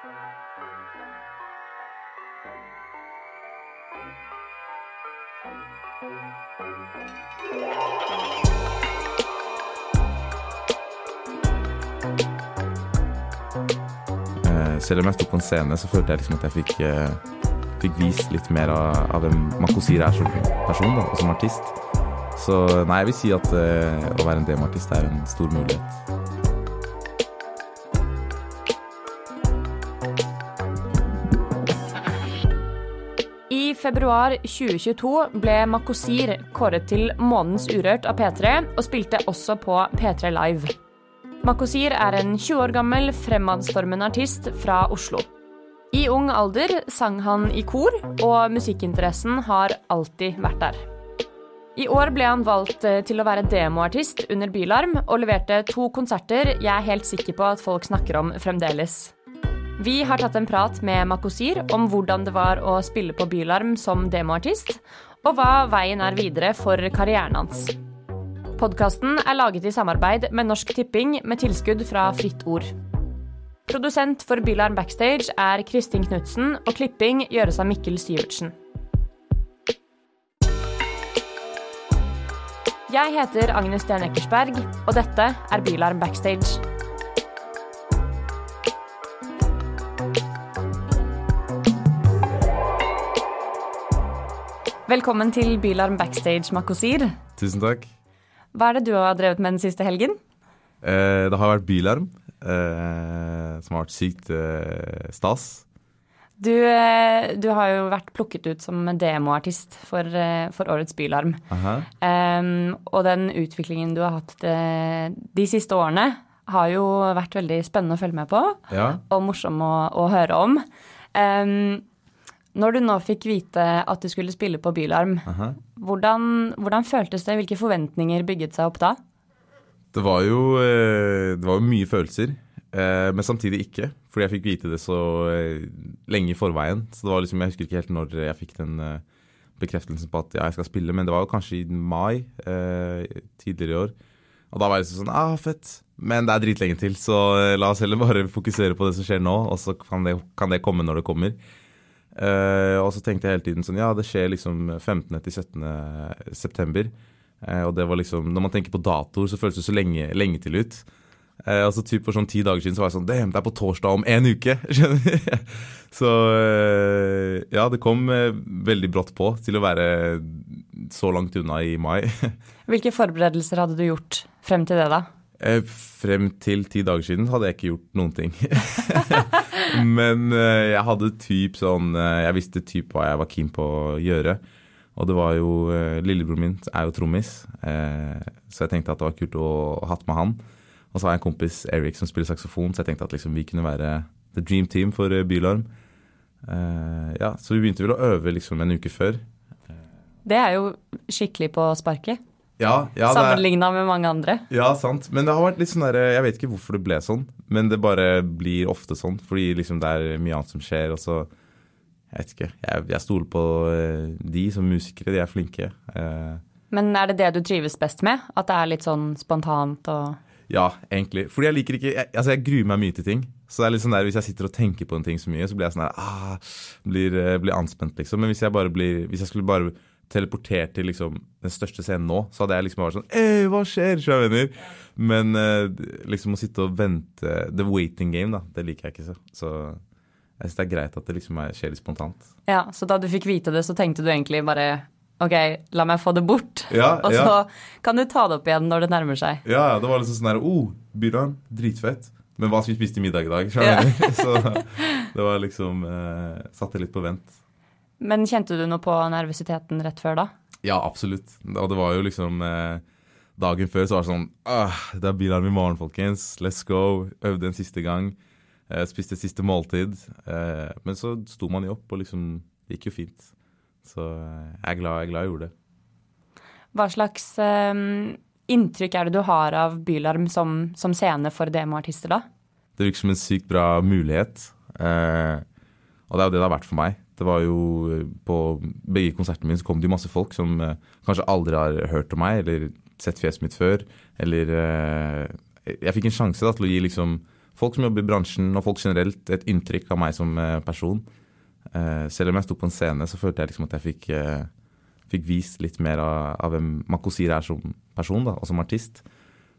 Eh, selv om jeg sto på en scene, så følte jeg liksom at jeg fikk, eh, fikk vist litt mer av, av hvem Makosir er som person da, og som artist. Så nei, jeg vil si at eh, å være en demoartist er en stor mulighet. Februar 2022 ble Makosir kåret til Månens Urørt av P3, og spilte også på P3 Live. Makosir er en 20 år gammel, fremadstormende artist fra Oslo. I ung alder sang han i kor, og musikkinteressen har alltid vært der. I år ble han valgt eh, til å være demoartist under Bylarm, og leverte to konserter jeg er helt sikker på at folk snakker om fremdeles. Vi har tatt en prat med Makosir om hvordan det var å spille på Bylarm som demoartist, og hva veien er videre for karrieren hans. Podkasten er laget i samarbeid med Norsk Tipping med tilskudd fra Fritt Ord. Produsent for Bylarm Backstage er Kristin Knutsen, og klipping gjøres av Mikkel Syvertsen. Jeg heter Agnes Stjern Eckersberg, og dette er Bylarm Backstage. Velkommen til Bylarm Backstage, Makosir. Tusen takk. Hva er det du har drevet med den siste helgen? Eh, det har vært Bylarm, eh, som har vært sykt eh, stas. Du, eh, du har jo vært plukket ut som demoartist for, eh, for årets Bylarm. Um, og den utviklingen du har hatt de, de siste årene, har jo vært veldig spennende å følge med på, Ja. og morsom å, å høre om. Um, når du nå fikk vite at du skulle spille på Bylarm, Aha. hvordan, hvordan føltes det? Hvilke forventninger bygget seg opp da? Det var jo, eh, det var jo mye følelser, eh, men samtidig ikke. Fordi jeg fikk vite det så eh, lenge i forveien. Så det var liksom, jeg husker ikke helt når jeg fikk den bekreftelsen på at ja, jeg skal spille, men det var jo kanskje i mai tidligere i år. Og da var jeg sånn ah, fett. Men det er dritlenge til, så la oss heller bare fokusere på det som skjer nå, og så kan det, kan det komme når det kommer. Eh, og så tenkte jeg hele tiden sånn Ja, det skjer liksom 15. til 17. september. Uh, og det var liksom Når man tenker på datoer, så føles det så lenge, lenge til ut. Og altså typ For sånn ti dager siden så var jeg sånn Damn, det er på torsdag om en uke! Skjønner du? så eh, ja, det kom eh, veldig brått på til å være så langt unna i mai. Hvilke forberedelser hadde du gjort frem til det, da? Eh, Frem til ti dager siden hadde jeg ikke gjort noen ting. Men eh, jeg hadde typ sånn eh, Jeg visste typ hva jeg var keen på å gjøre. Og det var jo eh, Lillebroren min er jo trommis, så jeg tenkte at det var kult å ha hatt med han. Og så har jeg en kompis, Eric, som spiller saksofon, så jeg tenkte at liksom vi kunne være the dream team for Bylarm. Ja, så vi begynte vel å øve liksom en uke før. Det er jo skikkelig på sparket, Ja, ja, sammenligna med mange andre. Ja, sant. Men det har vært litt sånn der, jeg vet ikke hvorfor det ble sånn, men det bare blir ofte sånn, fordi liksom det er mye annet som skjer, og så Jeg vet ikke. Jeg, jeg stoler på eh, de som musikere, de er flinke. Eh, Men er det det du trives best med? At det er litt sånn spontant og ja, egentlig. Fordi jeg liker ikke jeg, Altså, jeg gruer meg mye til ting. Så det er litt sånn der, Hvis jeg sitter og tenker på en ting så mye, så blir jeg sånn der ah, blir, eh, blir anspent, liksom. Men hvis jeg bare blir Hvis jeg skulle bare teleportert til liksom den største scenen nå, så hadde jeg liksom vært sånn Ei, hva skjer, kjære venner? Men eh, liksom å sitte og vente The waiting game, da, det liker jeg ikke så. Så jeg syns det er greit at det liksom er, skjer litt spontant. Ja, så da du fikk vite det, så tenkte du egentlig bare OK, la meg få det bort. Ja, og ja. så kan du ta det opp igjen når det nærmer seg. Ja, ja, det var liksom sånn her Oh, Bylarm, dritfett. Men hva skal vi spise til middag i dag? Ja. Så det var liksom eh, Satte litt på vent. Men kjente du noe på nervøsiteten rett før da? Ja, absolutt. Og det var jo liksom eh, Dagen før så var det sånn ah, Det er bilarm i morgen, folkens. Let's go. Øvde en siste gang. Eh, spiste siste måltid. Eh, men så sto man jo opp, og liksom Det gikk jo fint. Så eh, jeg er glad jeg er glad jeg gjorde det. Hva slags eh, inntrykk er det du har av Bylarm som, som scene for demoartister, da? Det virker som en sykt bra mulighet. Eh, og det er jo det det har vært for meg. Det var jo eh, På begge konsertene mine så kom det jo masse folk som eh, kanskje aldri har hørt om meg eller sett fjeset mitt før. Eller eh, Jeg fikk en sjanse da til å gi liksom folk som jobber i bransjen, og folk generelt, et inntrykk av meg som person. Selv om jeg sto på en scene, så følte jeg liksom at jeg fikk, fikk vist litt mer av, av hvem Makosir er som person da, og som artist.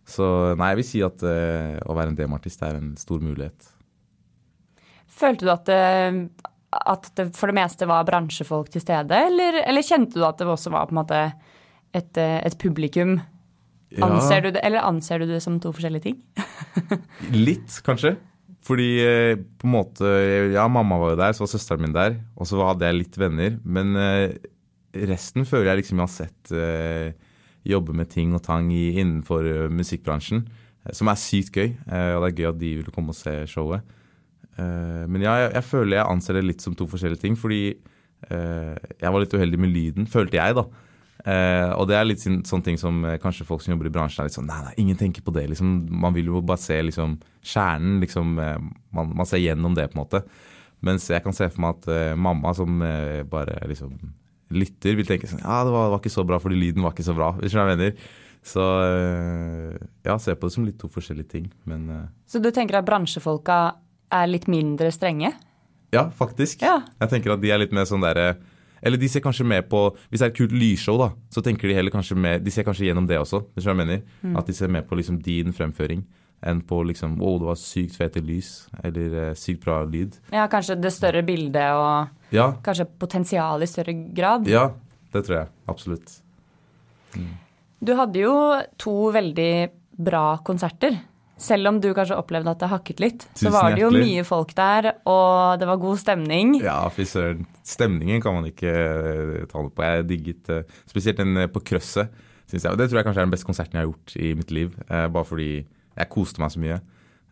Så nei, jeg vil si at å være en demoartist er en stor mulighet. Følte du at at det for det meste var bransjefolk til stede, eller, eller kjente du at det også var på en måte et, eh, et publikum? Anser du det, eller anser du det som to forskjellige ting? Litt, kanskje. Fordi eh, på en måte Ja, mamma var jo der, så var søsteren min der. Og så hadde jeg litt venner. Men eh, resten føler jeg liksom jeg har sett eh, jobbe med ting og tang i, innenfor musikkbransjen. som er sykt gøy. og det er gøy at de ville komme og se showet. Eh, men jeg, jeg føler jeg anser det litt som to forskjellige ting. Fordi eh, jeg var litt uheldig med lyden, følte jeg, da. Eh, og det er litt sånn, ting som kanskje folk som jobber i bransjen er litt sånn Nei, nei, ingen tenker på det. liksom. Man vil jo bare se liksom kjernen. liksom, man, man ser gjennom det, på en måte. Mens jeg kan se for meg at mamma som bare liksom lytter, vil tenke sånn Ja, det var, var ikke så bra fordi lyden var ikke så bra. Hvis du skjønner hva jeg mener. Så ja, ser på det som litt to forskjellige ting. Men Så du tenker at bransjefolka er litt mindre strenge? ja, faktisk. Ja. Jeg tenker at de er litt mer sånn derre Eller de ser kanskje mer på Hvis det er et kult lysshow, da, så tenker de heller kanskje mer De ser kanskje gjennom det også. hvis du jeg mener. At de ser mer på liksom din fremføring enn på liksom Å, det var sykt fete lys. Eller uh, sykt bra lyd. Ja, kanskje det større bildet og Ja, kanskje potensialet i større grad? ja, det tror jeg. Absolutt. Du hadde jo to veldig bra konserter. Selv om du kanskje opplevde at det hakket litt, så var det jo hjertelig. mye folk der, og det var god stemning. Ja, fy søren. Stemningen kan man ikke eh, ta noe på. Jeg digget eh, spesielt den eh, på krøsset. Synes jeg. Og det tror jeg kanskje er den beste konserten jeg har gjort i mitt liv. bare fordi jeg koste meg så mye.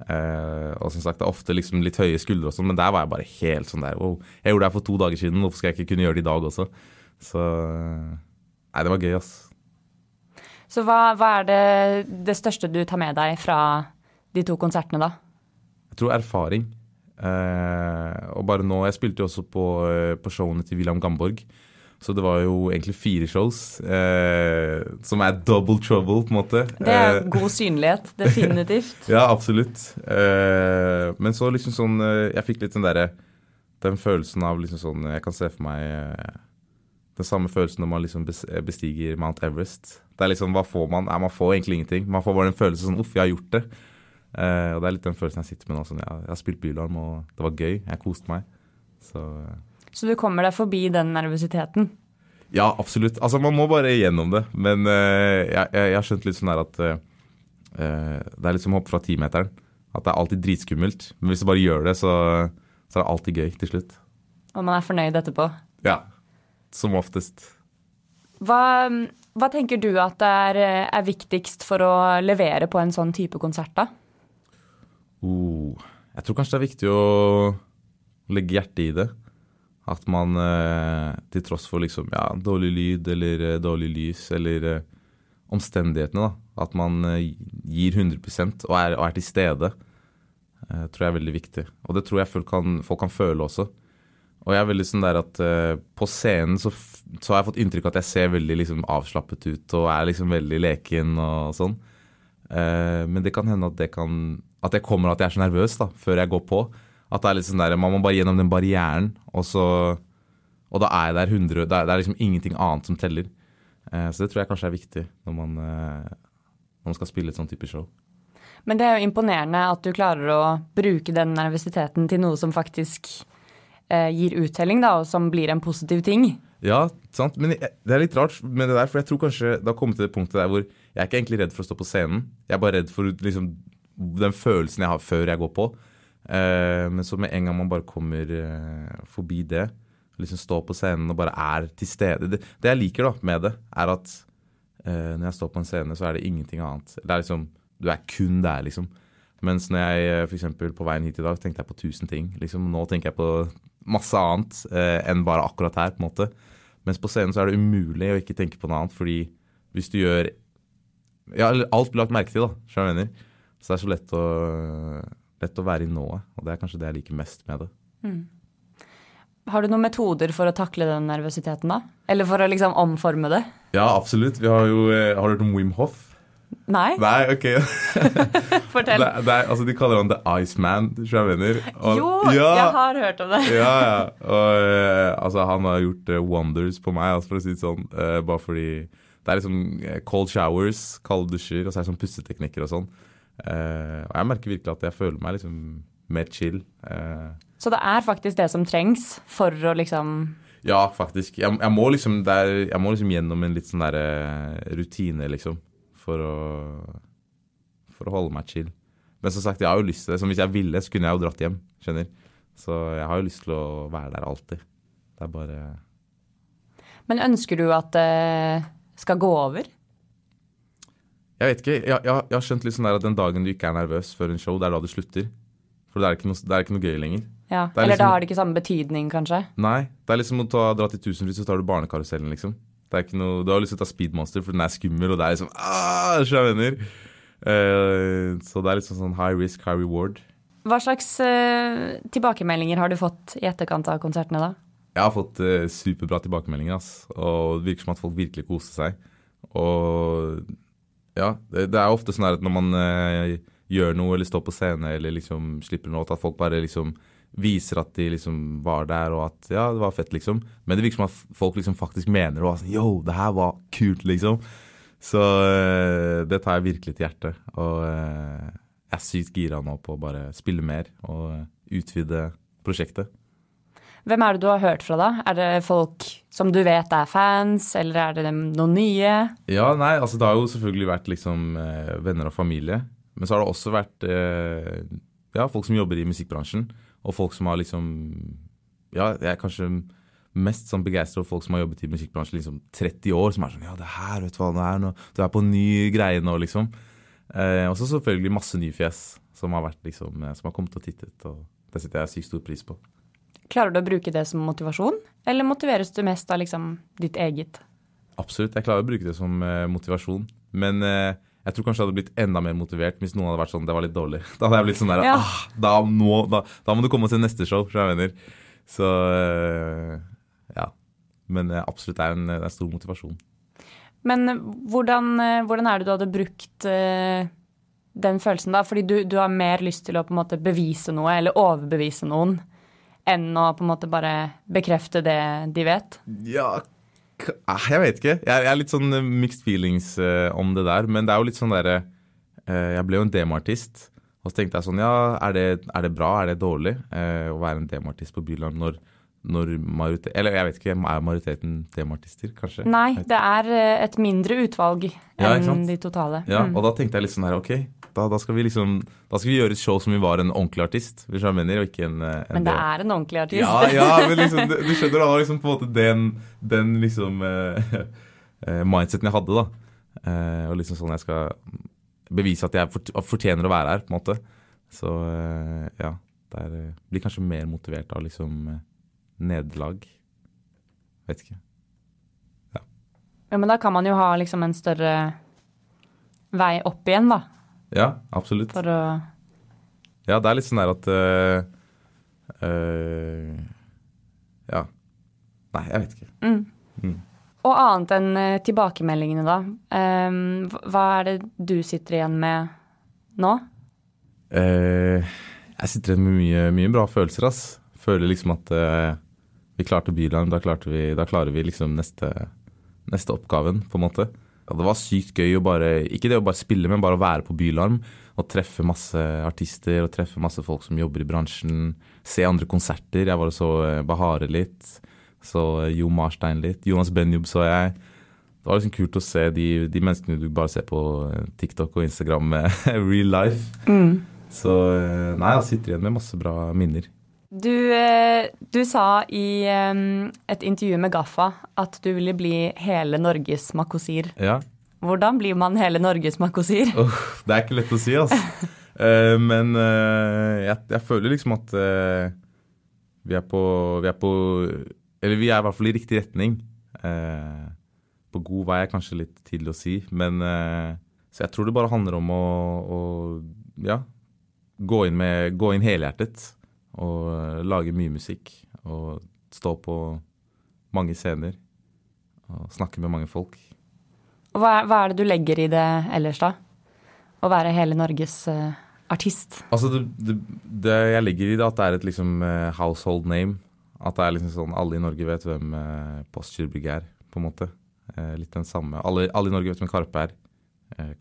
Eh, og som sagt, det er ofte liksom litt høye skuldre og sånn, men der var jeg bare helt sånn der wow. Jeg gjorde det her for to dager siden, hvorfor skal jeg ikke kunne gjøre det i dag også? Så Nei, det var gøy, ass. Så hva, hva er det, det største du tar med deg fra de to konsertene, da? Jeg tror erfaring. Eh, og bare nå Jeg spilte jo også på, eh, på showene til William Gamborg. Så det var jo egentlig fire shows, eh, som er double trouble, på en måte. Det er Eh, god synlighet, definitivt. ja, absolutt. Eh, men så liksom sånn eh, Jeg fikk litt den derre Den følelsen av liksom sånn Jeg kan se for meg den samme følelsen når man liksom bestiger Mount Everest. Det er liksom, Hva får man? Nei, man får egentlig ingenting. Man får bare en følelse sånn Uff, jeg har gjort det. Eh, og det er litt den følelsen jeg sitter med nå. Sånn, jeg, jeg har spilt bylarm, og det var gøy. Jeg koste meg. Så uh. Så du kommer deg forbi den nervøsiteten? ja, absolutt. Altså, man må bare gjennom det. Men uh, jeg, jeg, har skjønt litt sånn her at det er litt som å hoppe fra timeteren. At det er alltid dritskummelt. Men hvis du bare gjør det, så, så er det alltid gøy til slutt. Og man er fornøyd etterpå? Ja. Som oftest. Hva, hva tenker du at er, er viktigst for å levere på en sånn type konsert, da? Oh, jeg tror kanskje det er viktig å legge hjertet i det. At man eh, til tross for liksom, ja, dårlig lyd eller eh, dårlig lys eller eh, omstendighetene, da, at man gir 100 og er, og er til stede, tror jeg er veldig viktig. Og det tror jeg folk kan, folk kan føle også. Og jeg er veldig sånn der at på scenen så, så har jeg fått inntrykk av at jeg ser veldig liksom avslappet ut og er liksom veldig leken og sånn. Men det kan hende at det kan At jeg kommer at jeg er så nervøs da, før jeg går på. At det er litt sånn der, Man må bare gjennom den barrieren, og så Og da er jeg der 100 Det er, det er liksom ingenting annet som teller. Eh, så det tror jeg kanskje er viktig når man, eh, når man skal spille et sånn type show. Men det er jo imponerende at du klarer å bruke den nervøsiteten til noe som faktisk eh, gir uttelling, da, og som blir en positiv ting. Ja, sant. Men jeg, det er litt rart med det der, for jeg tror kanskje det har kommet til det punktet der hvor jeg er ikke egentlig redd for å stå på scenen. Jeg er bare redd for liksom, den følelsen jeg har før jeg går på. Eh, men så med en gang man bare kommer eh, forbi det, liksom stå på scenen og bare er til stede Det, jeg liker da med det, er at eh, når jeg står på en scene, så er det ingenting annet. Det er liksom, Du er kun der, liksom. Mens når jeg for eksempel på veien hit i dag tenkte jeg på tusen ting. Liksom, nå tenker jeg på masse annet eh, enn bare akkurat her. på en måte. Mens på scenen så er det umulig å ikke tenke på noe annet, fordi hvis du gjør Ja, alt blir lagt merke til, da. skjønner jeg mener? Så det er så lett å, lett å være i nået. Og det er kanskje det jeg liker mest med det. Har du noen metoder for å takle den nervøsiteten, da? Eller for å liksom omforme det? Ja, absolutt. Vi har jo eh, Har du hørt om Wim Hof? Nei, Nei, ok. fortell. Det, det altså, de kaller han The Iceman, tror jeg mener. Og- Jo, ja, jeg har hørt om det. ja, ja. Og eh, altså, han har gjort eh, wonders på meg, altså, for å si det sånn. bare fordi det er liksom cold showers, kalde dusjer, og så er det sånn pusseteknikker og sånn. Eh, og jeg merker virkelig at jeg føler meg liksom mer chill. eh, Så det er faktisk det som trengs for å liksom Ja, faktisk. Jeg, jeg, må liksom der, jeg må liksom gjennom en litt sånn derre rutine, liksom. For å, for å holde meg chill. Men som sagt, jeg har jo lyst til det. Som hvis jeg ville, så kunne jeg jo dratt hjem. Skjønner. Så jeg har jo lyst til å være der alltid. Det er bare Men ønsker du at det skal gå over? Jeg vet ikke. Jeg, jeg, jeg har skjønt litt sånn der at den dagen du ikke er nervøs før en show, det er da du slutter. For det er ikke noe, det er ikke noe gøy lenger. Ja. Er Eller liksom- da har det ikke samme betydning, kanskje? Nei. Det er liksom å ta, dra til Tusenfryd, så tar du barnekarusellen, liksom. Det er ikke noe, du har lyst til å ta Speedmonster, for den er skummel, og det er liksom ah, jeg mener. Eh, så det er liksom sånn high risk, high reward. Hva slags uh, tilbakemeldinger har du fått i etterkant av konsertene, da? Jeg har fått uh, superbra tilbakemeldinger, ass. Og det virker som at folk virkelig koser seg. Og ja, det, det er ofte sånn at når man eh, gjør noe eller står på scene eller liksom slipper noe, at folk bare liksom viser at de liksom var der, og at ja, det var fett, liksom. Men det virker som at folk liksom faktisk mener det. Sånn, Yo, det her var kult, liksom. Så eh, det tar jeg virkelig til hjertet. Og eh, jeg er sykt gira nå på å bare spille mer og eh, utvide prosjektet. Hvem er det du har hørt fra, da? Er det folk som du vet er fans, eller er det noen nye? Ja, nei, altså det har jo selvfølgelig vært liksom eh, venner og familie. Men så har det også vært eh, ja, folk som jobber i musikkbransjen. Og folk som har liksom Ja, jeg er kanskje mest sånn begeistra for folk som har jobbet i musikkbransjen liksom 30 år. Som er sånn Ja, det her, vet du hva, det er nå, du er på ny greie nå, liksom. Eh, og så selvfølgelig masse nye fjes som har vært liksom eh, Som har kommet og tittet. Og det setter jeg sykt stor pris på. Klarer du å bruke det som motivasjon, eller motiveres du mest av liksom ditt eget? Absolutt. Jeg klarer å bruke det som eh, motivasjon. Men eh, jeg tror kanskje jeg hadde blitt enda mer motivert hvis noen hadde vært sånn det var litt dårlig. Da hadde jeg blitt sånn der Ja. ah, da, må, da, da må du komme til neste show, tror jeg mener. Så eh, ja. Men absolutt det er en, en stor motivasjon. Men hvordan, hvordan er det du hadde brukt den følelsen da? Fordi du, du har mer lyst til å på en måte bevise noe, eller overbevise noen, enn å på en måte bare bekrefte det de vet. Ja, ah, jeg vet ikke. Jeg, er litt sånn eh, mixed feelings eh, om det der. Men det er jo litt sånn derre eh, Jeg ble jo en demoartist. Og så tenkte jeg sånn Ja, er det, er det bra? Er det dårlig å være en demoartist på Byland når, når majoriteten Eller jeg vet ikke, er majoriteten temaartister, kanskje? Nei, det er eh, et mindre utvalg enn ja, de totale. Ja, Mm. og da tenkte jeg litt sånn her, ok, da, da skal vi liksom Da skal vi gjøre et show som vi var en ordentlig artist, hvis jeg mener, og ikke en, eh, en Men det del. er en ordentlig artist. Ja, ja, men liksom, du, du skjønner da, det var liksom på en måte den, den liksom uh, uh, mindseten jeg hadde, da. Uh, og liksom sånn jeg skal bevise at jeg fortjener å være her, på en måte. Så eh, ja, eh, blir kanskje mer motivert av liksom eh, nederlag. Vet ikke. Ja, ja. men da kan man jo ha liksom en større vei opp igjen, da. Ja, absolutt. For å Ja, det er litt sånn der at uh, uh, Ja. Nei, jeg vet ikke. mm. Mm. Og annet enn eh, tilbakemeldingene, da. Um, hva- er det du sitter igjen med nå? Uh, jeg sitter igjen med mye, mye bra følelser, ass. Føler liksom at eh, vi klarte Bylarm, da, klarte vi, da klarer vi liksom neste, neste oppgaven, på en måte. Ja, det var sykt gøy å bare, ikke det å bare spille, men bare å være på Bylarm. Og treffe masse artister og treffe masse folk som jobber i bransjen. Se andre konserter. Jeg var og så eh, Bahare litt. Så eh, Jo Marstein litt. Jonas Benjob så jeg. Det var liksom kult å se de, de menneskene du bare ser på eh, TikTok og Instagram med real life. Så eh, nei, jeg sitter igjen med masse bra minner. Du, eh, du sa i et intervju med Gaffa at du ville bli hele Norges Makosir. Ja. Hvordan blir man hele Norges Makosir? Oh, det er ikke lett å si, altså. Men eh, jeg, jeg føler liksom at vi er på Vi er på Eller vi er i hvert fall i riktig retning. På god vei er kanskje litt tidlig å si, men Så jeg tror det bare handler om å, å ja, gå inn, med, gå inn helhjertet. Og eh, lage mye musikk. Og stå på mange scener. Og snakke med mange folk. Og Hva, hva er det du legger i det ellers, da? å være hele Norges uh, artist? Altså, det, det, det, jeg legger i det at det er et liksom uh, household name. At det er liksom sånn alle i Norge vet hvem uh, Postgirobygg er, på en måte. Uh, litt den samme. Alle, alle, i Norge vet hvem Karpe er.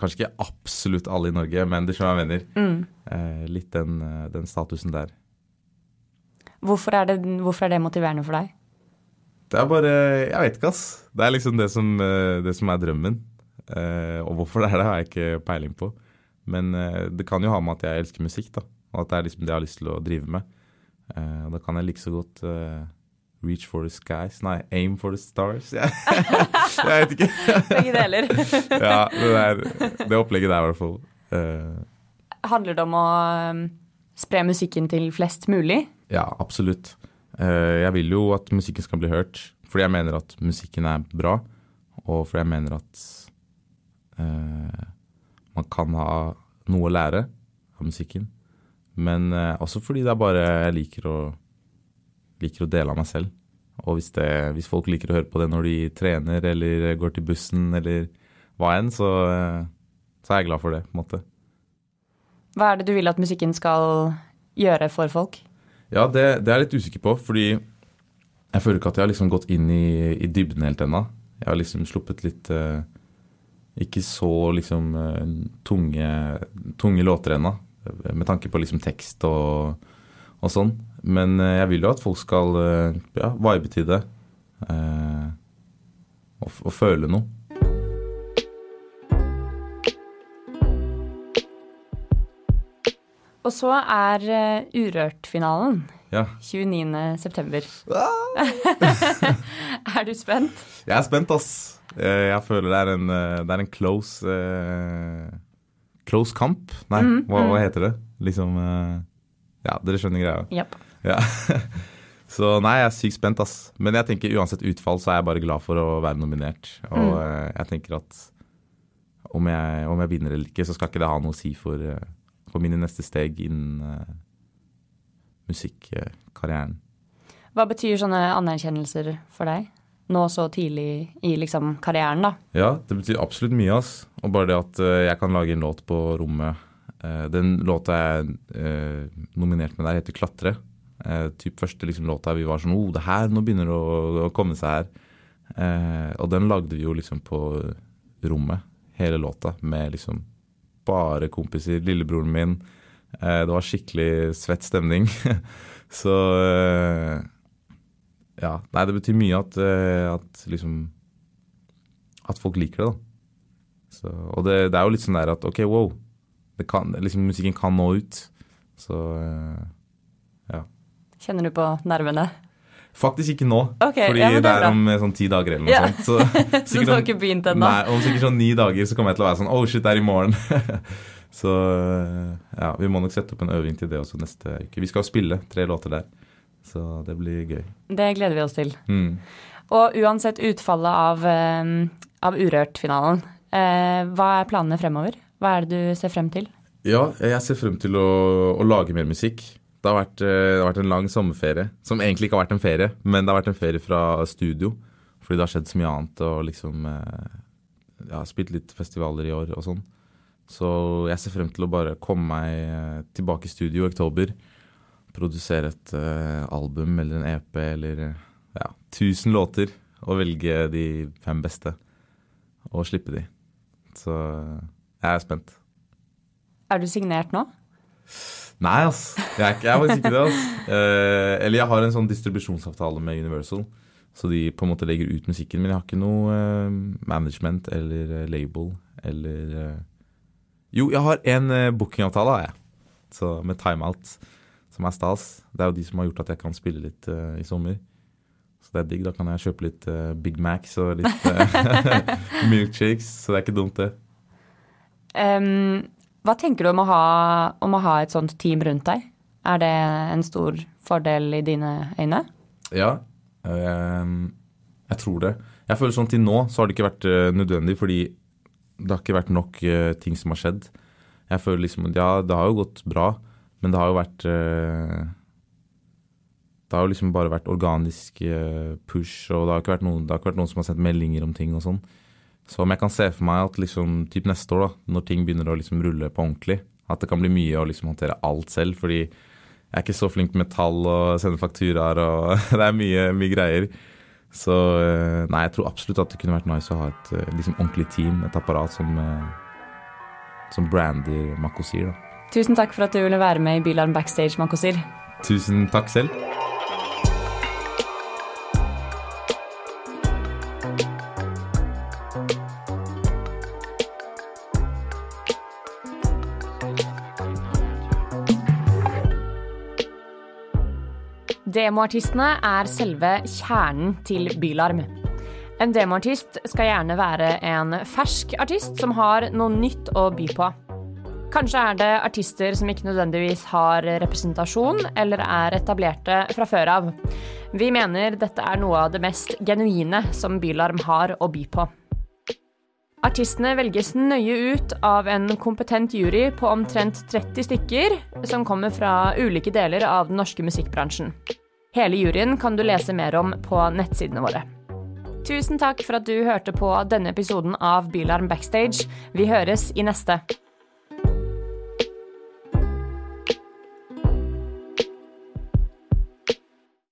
kanskje ikke absolutt alle i Norge, men det skjønner jeg mener. Mm. litt den, den, statusen der. Hvorfor er, det, hvorfor er det motiverende for deg? Det er bare Jeg vet ikke, ass. Det er liksom det som, det som er drømmen. og hvorfor det er det, har jeg ikke peiling på. Men uh, det kan jo ha med at jeg elsker musikk, da. Og at det er liksom det jeg har lyst til å drive med. Og da kan jeg like så godt reach for the skies Nei, aim for the stars. jeg vet ikke. Begge deler. ja, det, der, det opplegget der, i hvert fall. Handler det om å spre musikken til flest mulig? Ja, absolutt. jeg vil jo at musikken skal bli hørt, fordi jeg mener at musikken er bra, og fordi jeg mener at man kan ha noe å lære av musikken. Men eh, også fordi det er bare jeg liker å, liker å dele av meg selv. Og hvis, det, hvis, folk liker å høre på det når de trener eller går til bussen eller hva enn, så, eh, så er jeg glad for det, på en måte. Hva er det du vil at musikken skal gjøre for folk? Ja, det, det er jeg litt usikker på, fordi jeg føler ikke at jeg har liksom gått inn i, i dybden helt ennå. Jeg har liksom sluppet litt uh, ikke så liksom uh, tunge, tunge låter ennå, med tanke på liksom tekst og, og, sånn. Men uh, jeg vil jo at folk skal eh, ja, vibe til det. Eh, og, og, føle noe. Og så er uh, Urørt-finalen. Ja. 29.9. Ah! er du spent? Jeg er spent, ass. Eh, jeg føler det er en, eh, det er en close uh, Close kamp? Nei, mm, hva, hva, mm. heter det? Liksom uh, Ja, dere skjønner greia? Yep. Ja. så nei, jeg er sykt spent, ass. Men jeg tenker uansett utfall, så er jeg bare glad for å være nominert. Og mm. uh, jeg tenker at om jeg, om jeg, vinner eller ikke, så skal ikke det ha noe å si for, for mine neste steg innen musikkarrieren. Hva betyr sånne anerkjennelser for deg? nå så tidlig i liksom karrieren, da. Ja, det betyr absolutt mye, ass. Og bare det at uh, jeg kan lage en låt på rommet uh, Den låta jeg nominerte uh, nominert med der, heter 'Klatre'. typ første liksom, låta vi var sånn oh, det her, nå begynner det å, å komme seg her. og den lagde vi jo liksom på rommet, hele låta, med liksom bare kompiser. Lillebroren min. det var skikkelig svett stemning. så ja, Nei, det betyr mye at, eh, at liksom At folk liker det, da. Så, og det, det, er jo litt sånn der at OK, wow. Kan, liksom, musikken kan nå ut. Så eh, ja. Kjenner du på nervene? Faktisk ikke nå, okay, fordi ja, det, det, er om sånn ti dager eller noe ja. sånt. Så, så du har ikke begynt ennå? Nei, om sikkert sånn ni dager så kommer jeg til å være sånn Oh shit, det er i morgen. så eh, ja, vi må nok sette opp en øving til det også neste uke. Vi skal spille tre låter der. Så det blir gøy. Det gleder vi oss til. Mm. Og uansett utfallet av, eh, av Urørt-finalen, eh, hva er planene fremover? Hva er det du ser frem til? Ja, jeg ser frem til å, å lage mer musikk. Det har, vært, eh, det har, vært, en lang sommerferie, som egentlig ikke har vært en ferie, men det har vært en ferie fra studio. Fordi det har skjedd så mye annet, og liksom Jeg har spilt litt festivaler i år og sånn. Så jeg ser frem til å bare komme meg tilbake i studio i oktober produsere et album eller en EP eller ja, 1000 låter og velge de fem beste og slippe de. Så jeg er spent. Er du signert nå? Nei, ass. Jeg er, jeg er faktisk ikke det. ass. Eh, eller jeg har en sånn distribusjonsavtale med Universal, så de på en måte legger ut musikken. Men jeg har ikke noe eh, management eller label eller Jo, jeg har en bookingavtale, har jeg. Så med timeout som er stas. Det er jo de som har gjort at jeg kan spille litt eh, i sommer. Så det er digg. Da kan jeg kjøpe litt eh, Big Macs og litt eh, milkshakes. Så det er ikke dumt, det. Um, hva tenker du om å, ha, om å, ha, et sånt team rundt deg? Er det en stor fordel i dine øyne? Ja, um, jeg tror det. Jeg føler sånn til nå så har det ikke vært nødvendig, fordi det har ikke vært nok ting som har skjedd. Jeg føler liksom Ja, det har jo gått bra. Men det har jo vært eh, Det har jo liksom bare vært organisk eh, push, og det har ikke vært noen, ikke vært noen som har sendt meldinger om ting og sånn. Så om jeg kan se for meg at liksom, typ neste år, da, når ting begynner å liksom rulle på ordentlig, at det kan bli mye å liksom håndtere alt selv, fordi jeg er ikke så flink med tall og sende fakturaer og det er mye, mye greier. Så eh, nei, jeg tror absolutt at det kunne vært nice å ha et eh, liksom, ordentlig team, et apparat som, eh, som brander Makosir. da. Tusen takk for at du ville være med i Bilarm Backstage, Makosir. Tusen takk selv. Demoartistene er selve kjernen til Bylarm. En demoartist skal gjerne være en fersk artist som har noe nytt å by på. Kanskje er det artister som ikke nødvendigvis har representasjon eller er etablerte fra før av. Vi mener dette er noe av det mest genuine som Bylarm har å by på. Artistene velges nøye ut av en kompetent jury på omtrent 30 stykker, som kommer fra ulike deler av den norske musikkbransjen. Hele juryen kan du lese mer om på nettsidene våre. Tusen takk for at du hørte på denne episoden av Bylarm Backstage. Vi høres i neste.